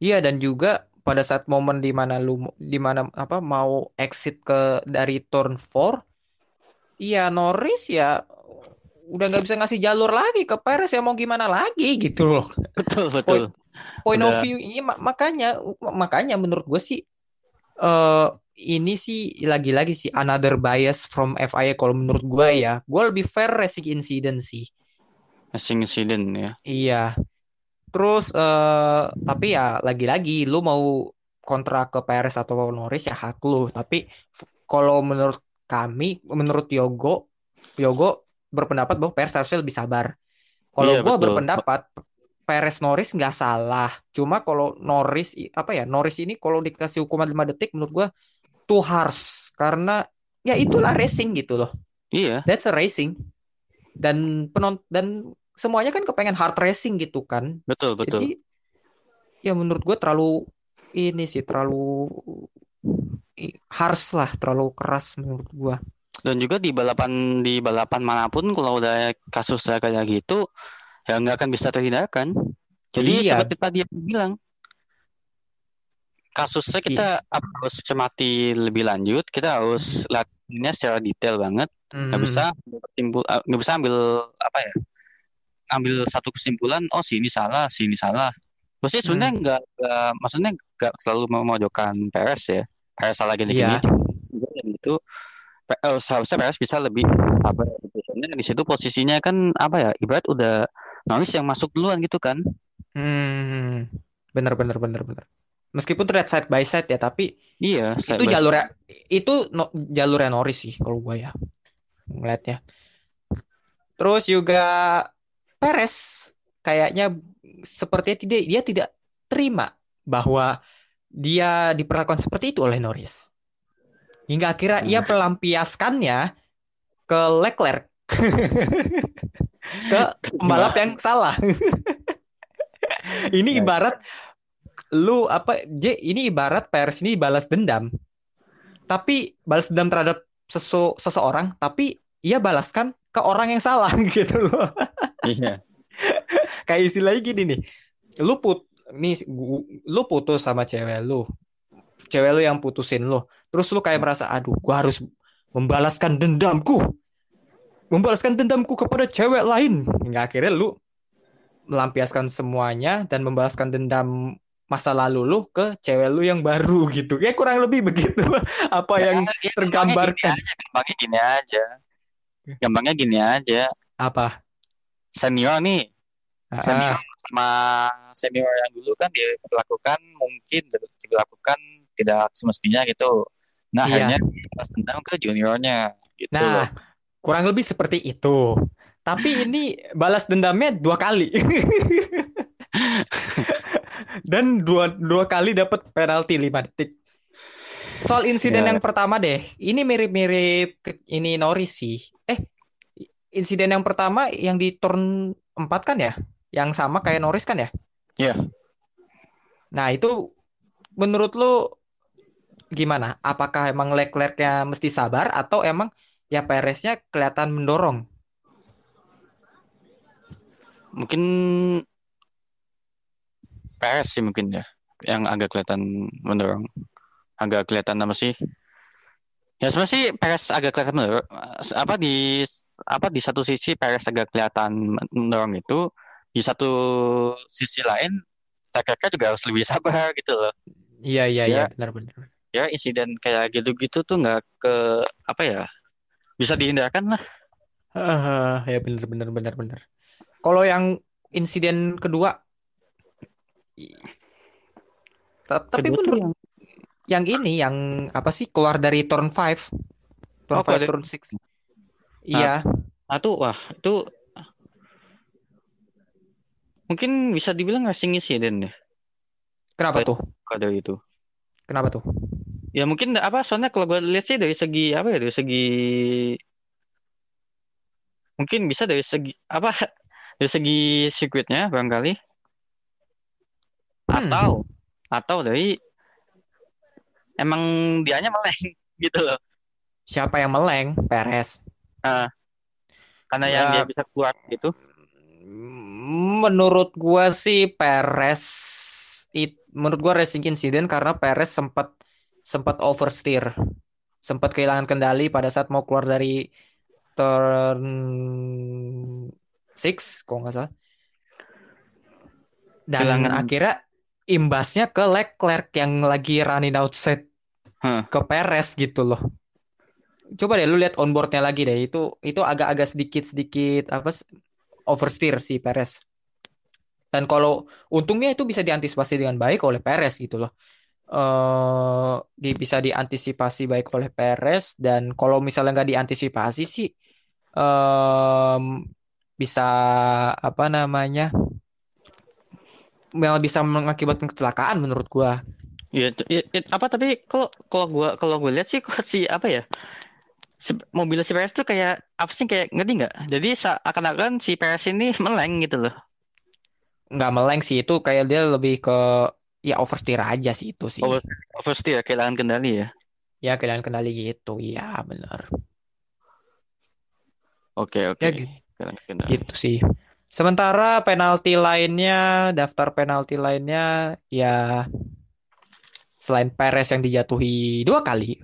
Iya. Dan juga pada saat momen di mana lu di mana apa mau exit ke dari turn 4, iya Norris ya udah nggak bisa ngasih jalur lagi ke Perez ya mau gimana lagi gitu loh. betul betul Point point of view ini ma- makanya makanya menurut gue sih eh ini sih lagi-lagi sih another bias from FIA kalau menurut gue ya. Gue lebih fair racing incident sih. racing incident ya Iya. Terus eh tapi ya lagi-lagi lu mau kontra ke Perez atau Norris ya hak lu. Tapi kalau menurut kami, menurut Yogo, Yogo berpendapat bahwa Perez harusnya lebih sabar. Kalau iya gua betul berpendapat Perez Norris nggak salah. Cuma kalau Norris apa ya Norris ini kalau dikasih hukuman 5 detik menurut gua too harsh karena ya itulah racing gitu loh. iya That's a racing. Dan penon dan semuanya kan kepengen hard racing gitu kan. betul betul Jadi ya menurut gue terlalu ini sih terlalu harsh lah, terlalu keras menurut gue. Dan juga di balapan di balapan mana pun kalau udah kasusnya kayak gitu ya nggak akan bisa terhindarkan jadi Iya, seperti tadi aku bilang kasusnya kita i- apa, harus cermati lebih lanjut kita harus ini secara detail banget. Nggak bisa hmm, ambil kesimpul- eh, nggak bisa ambil apa ya ambil satu kesimpulan oh si ini salah si ini salah. Maksudnya sebenarnya hmm, nggak nggak- maksudnya nggak selalu memojokkan Perez ya. Perez salah gini-gini. Iya, juga eh, seharusnya Perez bisa lebih sabar. Soalnya di situ posisinya kan apa ya ibarat udah Norris yang masuk duluan gitu kan hmm, Bener bener bener bener. Meskipun terlihat side by side ya, tapi Iya, itu by jalurnya itu no- jalurnya Norris sih kalau gue ya ngeliatnya. Terus juga Perez kayaknya sepertinya tidak dia tidak terima bahwa dia diperlakukan seperti itu oleh Norris. Hingga akhirnya ia melampiaskannya ke Leclerc. ke pembalap yang salah. ini ibarat lu apa J ini ibarat Perez ini balas dendam. Tapi balas dendam terhadap sesu, seseorang tapi ia balaskan ke orang yang salah [laughs] gitu loh. Iya. Kayak istilahnya gini nih. Lu put nih lu putus sama cewek lu. Cewek lu yang putusin lu. Terus lu kayak merasa aduh gua harus membalaskan dendamku. Membalaskan dendamku kepada cewek lain. Hingga akhirnya lu melampiaskan semuanya dan membalaskan dendam masa lalu lu ke cewek lu yang baru [laughs] gitu. Ya kurang lebih begitu [laughs] apa yang Ya, tergambarkan. Gampangnya gini aja. Gampangnya gini aja. Apa? Senior nih, Ah, senior sama senior yang dulu kan diperlakukan mungkin diperlakukan tidak semestinya gitu. Nah, Iya. akhirnya pas dendam ke juniornya gitu. Nah, kurang lebih seperti itu. Tapi [laughs] ini balas dendamnya dua kali. [laughs] Dan dua, dua kali dapat penalti 5 detik. Soal insiden Ya. yang pertama deh, ini mirip-mirip ini Norris sih. Eh, insiden yang pertama yang di turn 4 kan ya? Yang sama kayak Norris kan ya? Iya. Nah, itu menurut lu gimana? Apakah emang Leclerc-nya mesti sabar atau emang ya Perez-nya kelihatan mendorong? Mungkin Perez sih mungkin ya yang agak kelihatan mendorong. Agak kelihatan apa sih? Ya sebenarnya sih Perez agak kelihatan mendorong. Apa di apa di satu sisi Perez agak kelihatan mendorong itu, di satu sisi lain Leclerc juga harus lebih [laughs] sabar gitu loh. Iya iya Ya. iya benar-benar. Ya insiden kayak gitu-gitu tuh nggak ke apa ya? Bisa dihindarkan lah. Ah, ya benar benar benar benar. Kalau yang insiden kedua tapi Kedua menurut yang yang ini yang apa sih keluar dari turn 5 turn Oh, keluar 5 dari- turn 6 iya Nah tuh wah itu mungkin bisa dibilang racing incident ya kenapa tuh dari itu. kenapa tuh Ya mungkin apa soalnya kalau gue lihat sih dari segi apa ya dari segi mungkin bisa dari segi apa [laughs] dari segi sirkuitnya barangkali. Hmm. atau atau dari emang dianya meleng [laughs] gitu loh. Siapa yang meleng? Perez. Karena Ya. yang dia bisa keluar gitu. Menurut gua sih Perez it, menurut gua racing incident karena Perez sempat sempat oversteer sempat kehilangan kendali pada saat mau keluar dari turn 6 kalau nggak salah. Dan Kehilangan- akhirnya imbasnya ke Leclerc yang lagi running outside Hah. ke Perez gitu loh. Coba deh lu lihat onboardnya lagi deh. Itu itu agak-agak sedikit sedikit apa oversteer si Perez. Dan kalau untungnya itu bisa diantisipasi dengan baik oleh Perez gitu loh eh di, bisa diantisipasi baik oleh Perez dan kalau misalnya nggak diantisipasi sih em, bisa apa namanya malah bisa mengakibatkan kecelakaan menurut gua Ya, itu- ya, ya, apa tapi kalau kalau gua kalau gue lihat sih kok si apa ya si, mobil si Perez tuh kayak apa sih kayak ngerti nggak? Jadi seakan-akan si Perez ini [laughs] meleng gitu loh. nggak meleng sih itu kayak dia lebih ke ya oversteer aja sih itu sih Over, oversteer kehilangan kendali ya. ya kehilangan kendali gitu iya benar Oke oke. Ya, gitu. Kehilangan kendali. gitu sih sementara penalti lainnya daftar penalti lainnya ya selain Perez yang dijatuhi dua kali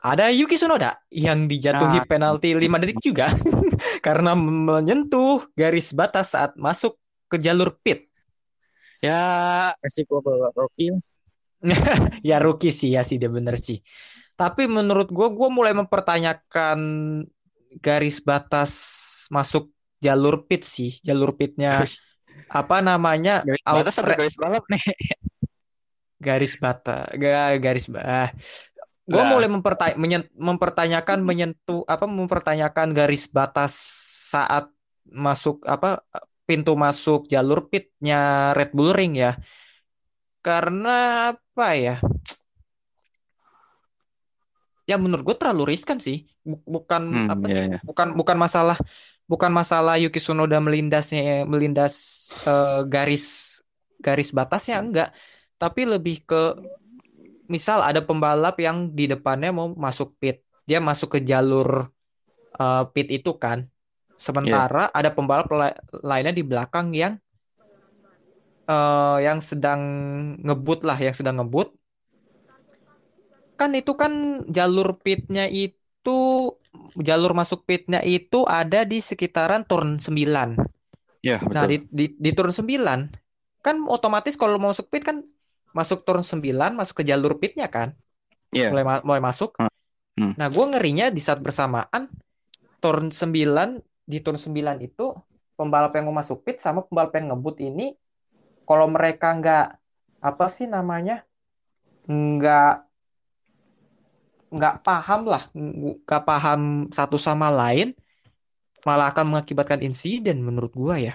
ada Yuki Tsunoda yang dijatuhi Nah. penalti 5 detik juga [laughs] karena menyentuh garis batas saat masuk ke jalur pit Ya resiko bawa Rocky. [laughs] Ya rookie sih ya sih dia bener sih. Tapi menurut gue gue mulai mempertanyakan garis batas masuk jalur pit sih. Jalur pitnya [laughs] apa namanya Garis out batas atau garis balap nih? [laughs] garis bata ga, garis bah gue mulai memperta- menyen- mempertanyakan menyentuh apa mempertanyakan garis batas saat masuk apa pintu masuk jalur pitnya Red Bull Ring ya. Karena apa ya? Ya menurut gue terlalu riskan sih. Bu- bukan Hmm, apa iya, sih? iya. bukan bukan masalah bukan masalah Yuki Tsunoda melindasnya melindas eh, garis garis batasnya enggak. Tapi lebih ke misal ada pembalap yang di depannya mau masuk pit. Dia masuk ke jalur eh, pit itu kan sementara ada pembalap la- lainnya di belakang yang eh, yang sedang ngebut lah yang sedang ngebut kan itu kan jalur pitnya itu jalur masuk pitnya itu ada di sekitaran turn 9 Iya, Nah, betul. di, di, di turn 9 kan otomatis kalau mau masuk pit kan masuk turn 9 masuk ke jalur pitnya kan. Iya. Mulai ma- mulai masuk. Hmm. Hmm. Nah, gue ngerinya di saat bersamaan turn 9 di turn 9 itu pembalap yang mau masuk pit sama pembalap yang ngebut ini kalau mereka nggak apa sih namanya? nggak nggak paham lah, nggak paham satu sama lain malah akan mengakibatkan insiden menurut gua ya.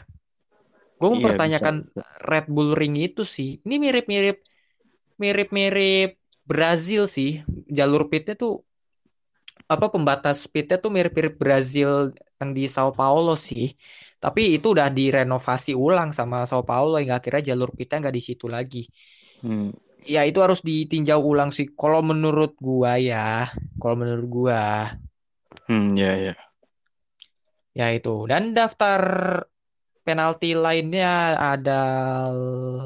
Gue Iya, mempertanyakan bisa. Red Bull Ring itu sih. Ini mirip-mirip mirip-mirip Brazil sih. Jalur pitnya tuh apa pembatas pitnya tuh mirip-mirip Brazil yang di Sao Paulo sih. Tapi itu udah direnovasi ulang sama Sao Paulo yang akhirnya jalur pitnya nggak di situ lagi. Hmm. Ya itu harus ditinjau ulang sih. Kalau menurut gua ya, kalau menurut gua Hmm, iya, iya. ya itu. Dan daftar penalti lainnya ada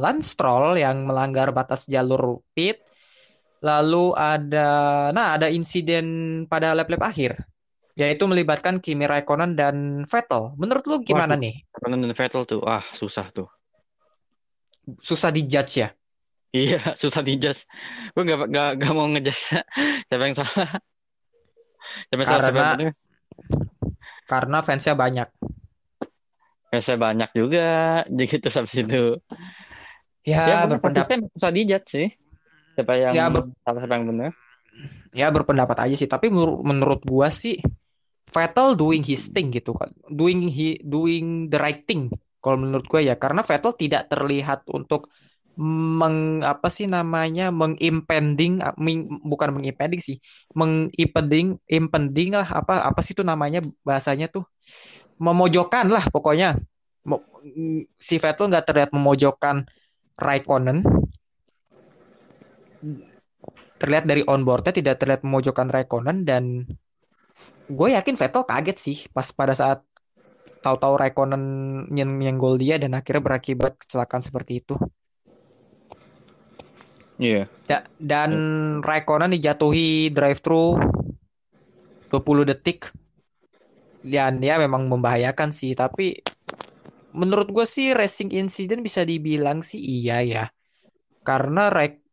Lance Stroll yang melanggar batas jalur pit. Lalu ada, nah ada insiden pada lap-lap akhir, yaitu melibatkan Kimi Raikkonen dan Vettel. Menurut lu gimana Waduh. nih? Raikkonen dan Vettel tuh, ah susah tuh. Susah dijudge ya? Iya, [laughs] susah dijudge. Gue gak, gak, gak mau ngejudge [laughs] siapa yang salah. Siapa yang salah, siapa yang Karena- bener. Karena fansnya banyak. Ya, saya banyak juga, [laughs] jadi gitu sampai situ. Ya, Ya, berpendapat, susah dijudge sih. Siapa yang Ya, ber- siapa yang benar. ya berpendapat aja sih. Tapi menur- menurut gua sih Vettel doing his thing gitu kan, doing he doing the right thing. Kalau menurut gua ya, karena Vettel tidak terlihat untuk meng apa sih namanya mengimpending meng- bukan mengimpending sih mengimpending impending lah apa apa sih itu namanya bahasanya tuh memojokkan lah pokoknya si Vettel nggak terlihat memojokkan Raikkonen terlihat dari onboardnya tidak terlihat memojokkan Raikkonen dan gue yakin Vettel kaget sih pas pada saat tahu-tahu Raikkonen nyen nyenggol dia dan akhirnya berakibat kecelakaan seperti itu. Iya. Da- dan Raikkonen dijatuhi drive-thru 20 detik. Dan ya memang membahayakan sih, tapi menurut gue sih racing incident bisa dibilang sih iya ya. Karena Raik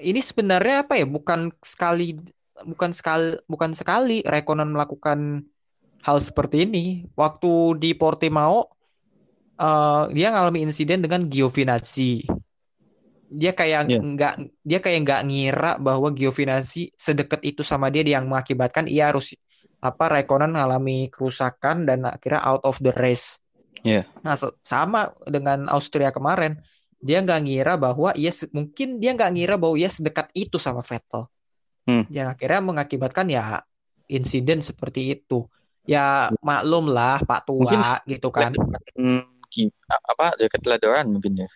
ini sebenarnya apa ya? Bukan sekali bukan sekali bukan sekali Raikkonen melakukan hal seperti ini. Waktu di Portimao eh, dia ngalami insiden dengan Giovinazzi. Dia kayak Iya. nggak dia kayak nggak ngira bahwa Giovinazzi sedekat itu sama dia yang mengakibatkan ia harus apa Raikkonen mengalami kerusakan dan akhirnya out of the race. Iya. Nah, sama dengan Austria kemarin. Dia nggak ngira bahwa ia mungkin dia nggak ngira bahwa ia sedekat itu sama Vettel. Hmm. Yang akhirnya mengakibatkan ya insiden seperti itu. Ya maklum lah Pak tua gitu kan. Hmm, apa dia keteladoran mungkin ya.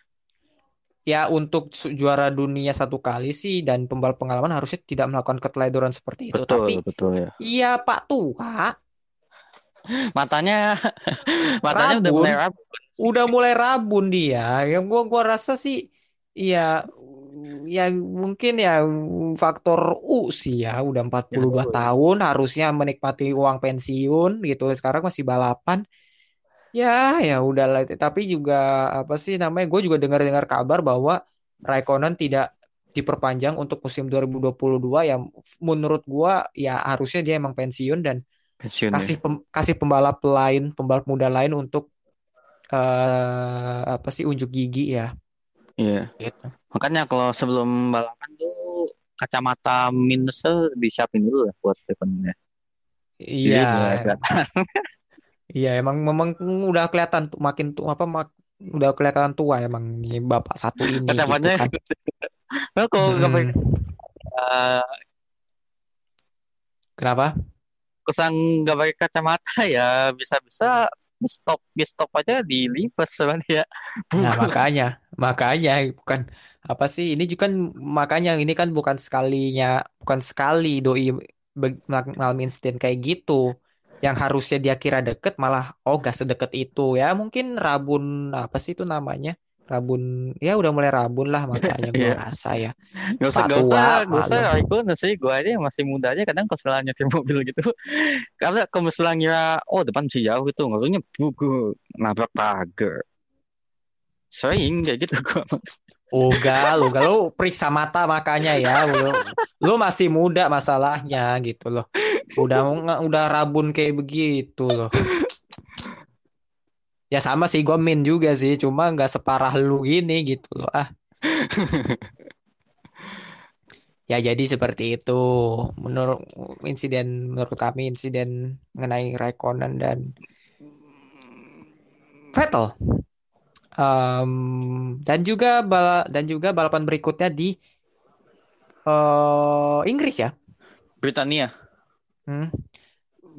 Ya untuk juara dunia satu kali sih dan pembalap pengalaman harusnya tidak melakukan keteledoran seperti itu. Betul, Tapi betul ya. iya Pak tua Matanya [laughs] matanya udah Rabun. mulai rabu. udah mulai rabun dia. Ya gua gua rasa sih ya ya mungkin ya faktor usia udah 42 Ya, tahun harusnya menikmati uang pensiun gitu. Sekarang masih balapan. Ya, ya udahlah. Tapi juga apa sih namanya? Gue juga dengar-dengar kabar bahwa Raikkonen tidak diperpanjang untuk musim 2022 yang menurut gua ya harusnya dia emang pensiun dan Pensiun ya. kasih pem- kasih pembalap lain, pembalap muda lain untuk eh apa sih unjuk gigi ya Iya. gitu. Makanya kalau sebelum balapan tuh kacamata minus tuh disiapin dulu lah buat ya. Jadi Iya, [laughs] iya emang memang udah kelihatan tuh makin tuh apa mak- udah kelihatan tua emang nih bapak satu ini gitu Kacamatanya kan. Kalau eh, Kenapa? Kesan nggak pakai kacamata ya bisa-bisa stop stop aja di lipas dia Nah, makanya, makanya bukan apa sih? Ini juga kan makanya ini kan bukan sekalinya, bukan sekali doi ngalamin insiden kayak gitu. Yang harusnya dia kira deket malah oh gak sedekat itu ya. Mungkin rabun apa sih itu namanya? Rabun ya udah mulai rabun lah makanya gua [laughs] Iya. rasa ya. Gak usah, gak usah, gak usah. Raikkonen sih. Gue aja yang masih muda aja kadang kalau misalnya nyetir mobil gitu. [laughs] Karena kalau misalnya ngira, oh depan masih jauh itu. Nggak taunya buku nabrak pagar. Sering kayak gitu gue. Ugal [laughs] lu periksa mata makanya ya. Lu, lu masih muda masalahnya gitu loh. Udah udah rabun kayak begitu loh. Ya sama sih gue min juga sih, cuma nggak separah lu gini gitu loh. Ah, [laughs] ya jadi seperti itu. Menurut insiden menurut kami insiden mengenai Raikkonen dan Vettel. Em, dan juga bala- dan juga balapan berikutnya di eh, Inggris ya. Britania. Hmm.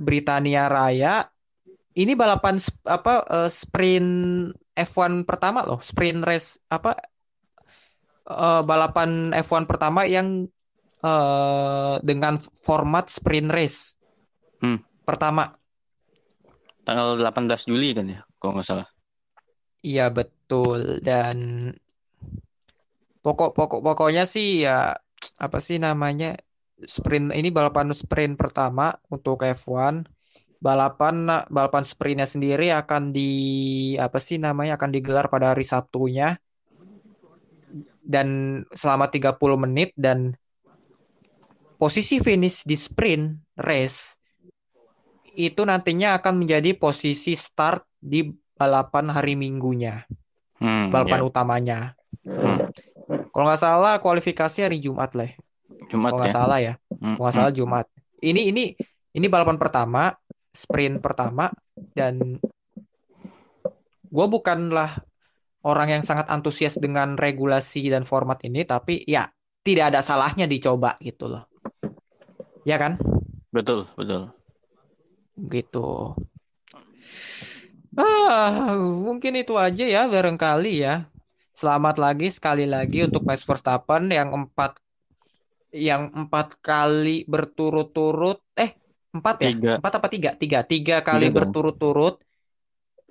Britania Raya. Ini balapan apa eh, sprint F1 pertama loh, sprint race apa eh, balapan F1 pertama yang eh, dengan format sprint race Hmm. pertama. Tanggal 18 Juli kan ya, kalau nggak salah. Iya betul dan pokok pokok pokoknya sih ya apa sih namanya sprint ini balapan sprint pertama untuk F1 balapan balapan sprintnya sendiri akan di apa sih namanya akan digelar pada hari Sabtunya dan selama 30 menit dan posisi finish di sprint race itu nantinya akan menjadi posisi start di balapan hari Minggunya Hmm, balapan ya. utamanya Hmm. kalau nggak salah kualifikasi hari Jumat lah Jumat kalau ya. nggak salah ya Hmm, kalau nggak hmm. salah Jumat ini ini ini balapan pertama sprint pertama dan gue bukanlah orang yang sangat antusias dengan regulasi dan format ini tapi ya tidak ada salahnya dicoba gitu loh. Ya kan? Betul, betul. gitu. Ah mungkin itu aja ya barangkali ya. Selamat lagi sekali lagi untuk Max Verstappen yang empat yang empat kali berturut-turut. Eh empat ya Tiga. empat apa tiga tiga tiga kali Tiga berturut-turut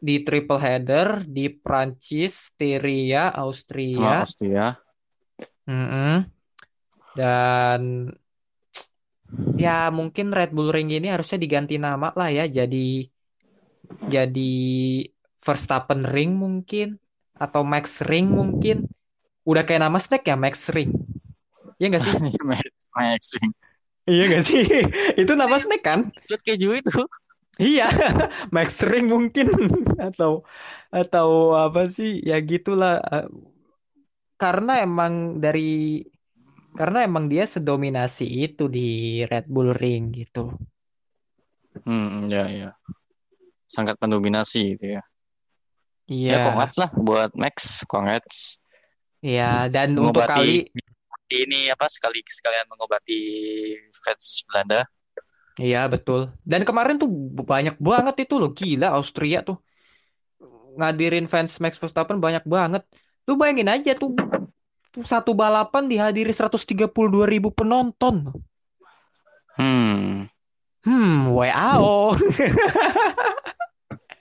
di triple header di Prancis, Styria, Sama Austria, Austria. Mm-mm. dan ya mungkin Red Bull Ring ini harusnya diganti nama lah ya jadi jadi Verstappen Ring mungkin atau Max Ring mungkin udah kayak nama snack ya Max Ring ya nggak sih [laughs] Max, Max. Iya nggak sih [laughs] itu nama snack kan Bulat keju itu. Iya, [laughs] Max Ring mungkin atau atau apa sih ya gitulah Eh, karena emang dari karena emang dia sedominasi itu di Red Bull Ring gitu. Hmm, ya, ya. Sangat mendominasi itu ya. Ya, Iya, congrats lah buat Max, congrats. iya dan untuk Mengobati ini apa sekali sekalian mengobati fans Belanda. iya betul. Dan kemarin tuh banyak banget itu loh gila Austria tuh ngadirin fans Max Verstappen banyak banget. Lu bayangin aja tuh satu balapan dihadiri 132 ribu penonton. Hmm, Hmm, WAO. [laughs] [laughs]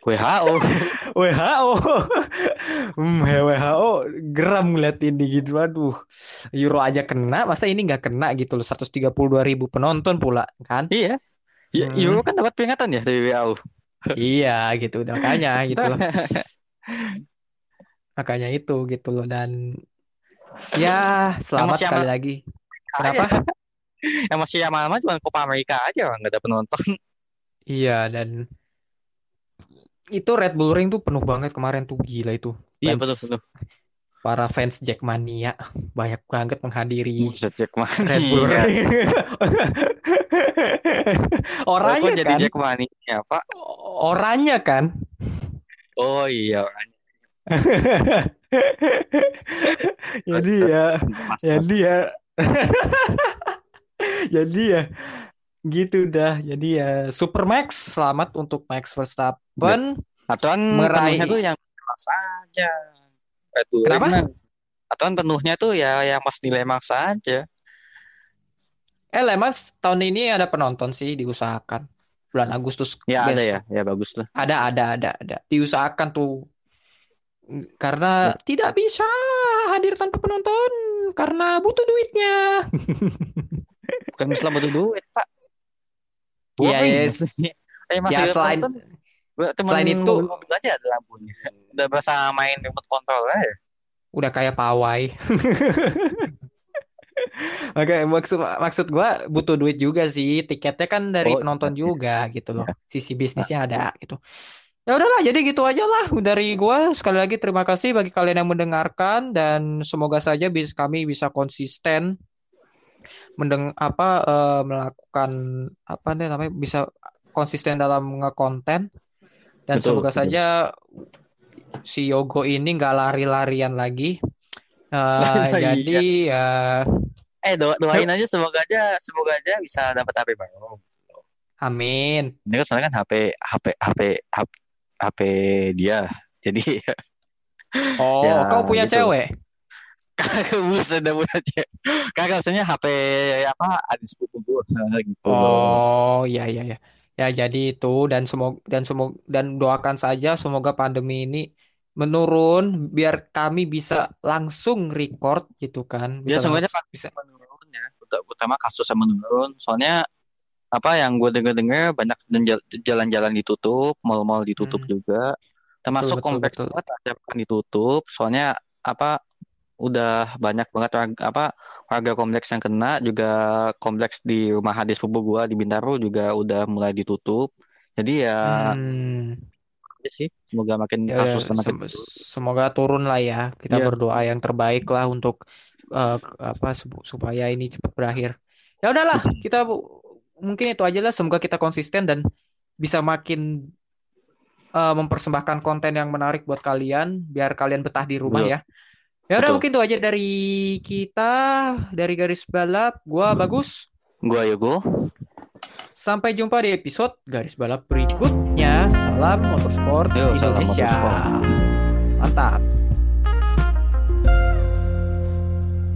WHO. [laughs] WHO. Hmm, WHO geram ngeliat ini gitu. Aduh. Euro aja kena, masa ini nggak kena gitu loh. 132 ribu penonton pula kan? Iya. Ya, Hmm. Euro kan dapat peringatan ya dari WHO. Iya gitu. Makanya gitu loh. [laughs] Makanya itu gitu loh. Dan ya selamat sekali ama- lagi. Kenapa? [laughs] Yang masih lama-lama cuma Copa Amerika aja nggak ada penonton. Iya dan itu Red Bull Ring tuh penuh banget kemarin tuh gila itu. Iya Fans betul betul. para fans Jackmania banyak banget menghadiri Buset Jack Red Bull. Ring. [laughs] Oh, Orangnya jadi kan, Jack Mania, Pak? orangnya kan. Oh iya orangnya. [laughs] Jadi ya, jadi ya, [laughs] jadi ya gitu dah. Jadi ya Supermax selamat untuk Max Verstappen Aturan meraih tuh yang Max aja. Red Bull Kenapa? Aturan penuhnya tuh ya yang pas nilai Max aja. Eh Lemas tahun ini ada penonton sih diusahakan bulan Agustus Ya ada besok. ya, ya bagus tuh. Ada ada ada ada diusahakan tuh karena tidak bisa hadir tanpa penonton karena butuh duitnya. [laughs] Bukan Islam butuh duit, Pak. Iya, Boring. yes. Eh, masih Ya selain temen selain itu- mobil-mobil aja ada lampunya. Udah berasa main remote control aja. udah kayak pawai. [laughs] Oke, maksud maksud gua butuh duit juga sih. Tiketnya kan dari Oh, penonton iya. juga gitu loh. Sisi bisnisnya ada gitu. Ya udahlah, jadi gitu aja lah dari gua. Sekali lagi terima kasih bagi kalian yang mendengarkan dan semoga saja bis kami bisa konsisten mendeng apa eh, melakukan apa nih namanya bisa konsisten dalam ngekonten dan Betul, semoga betul. saja si Yogo ini nggak lari-larian lagi. Eh, [laughs] Iya. jadi ya Eh do doain aja semoga aja semoga aja bisa dapat HP baru. amin. Ini kan soalnya kan HP HP HP HP, HP dia. Jadi [laughs] Oh, Ya, kau punya gitu. cewek? Kagak buset dah buat aja. Kagak maksudnya HP apa adik sepupu gue gitu loh. Oh, iya iya ya. Ya jadi itu dan semoga dan semoga dan doakan saja semoga pandemi ini menurun biar kami bisa langsung record gitu kan. Ya Bisa semoga langsung- bisa. menurun ya. Ut- Utama kasusnya menurun. Soalnya apa yang gue dengar-dengar banyak jalan-jalan ditutup, mal-mal ditutup Hmm. juga. Termasuk betul, kompleks betul. ada yang ditutup. Soalnya apa udah banyak banget warga, apa warga kompleks yang kena juga kompleks di rumah hadis sepupu gua di Bintaro juga udah mulai ditutup. Jadi ya Hmm. sih semoga makin Ya udah, kasusnya makin sem- semoga turun lah ya. Kita Iya. berdoa yang terbaik lah untuk ke- apa sup- supaya ini cepat berakhir. Ya udahlah, kita mungkin itu aja lah. Semoga kita konsisten dan bisa makin eh, mempersembahkan konten yang menarik buat kalian, biar kalian betah di rumah Betul. ya. Ya udah mungkin itu aja dari kita, dari garis balap. Gua bagus. gua Yogo. Sampai jumpa di episode garis balap berikutnya. Salam motorsport Yo, salam Indonesia. motorsport. Mantap.